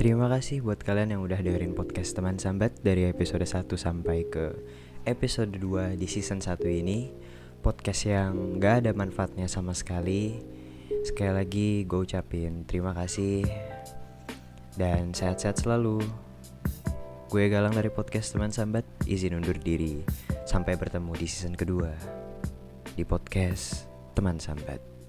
Terima kasih buat kalian yang udah dengerin podcast teman sambat dari episode 1 sampai ke episode 2 di season 1 ini. Podcast yang gak ada manfaatnya sama sekali. Sekali lagi gue ucapin terima kasih Dan sehat-sehat selalu. Gue Galang dari podcast teman sambat izin undur diri. Sampai bertemu di season kedua Di podcast teman sambat.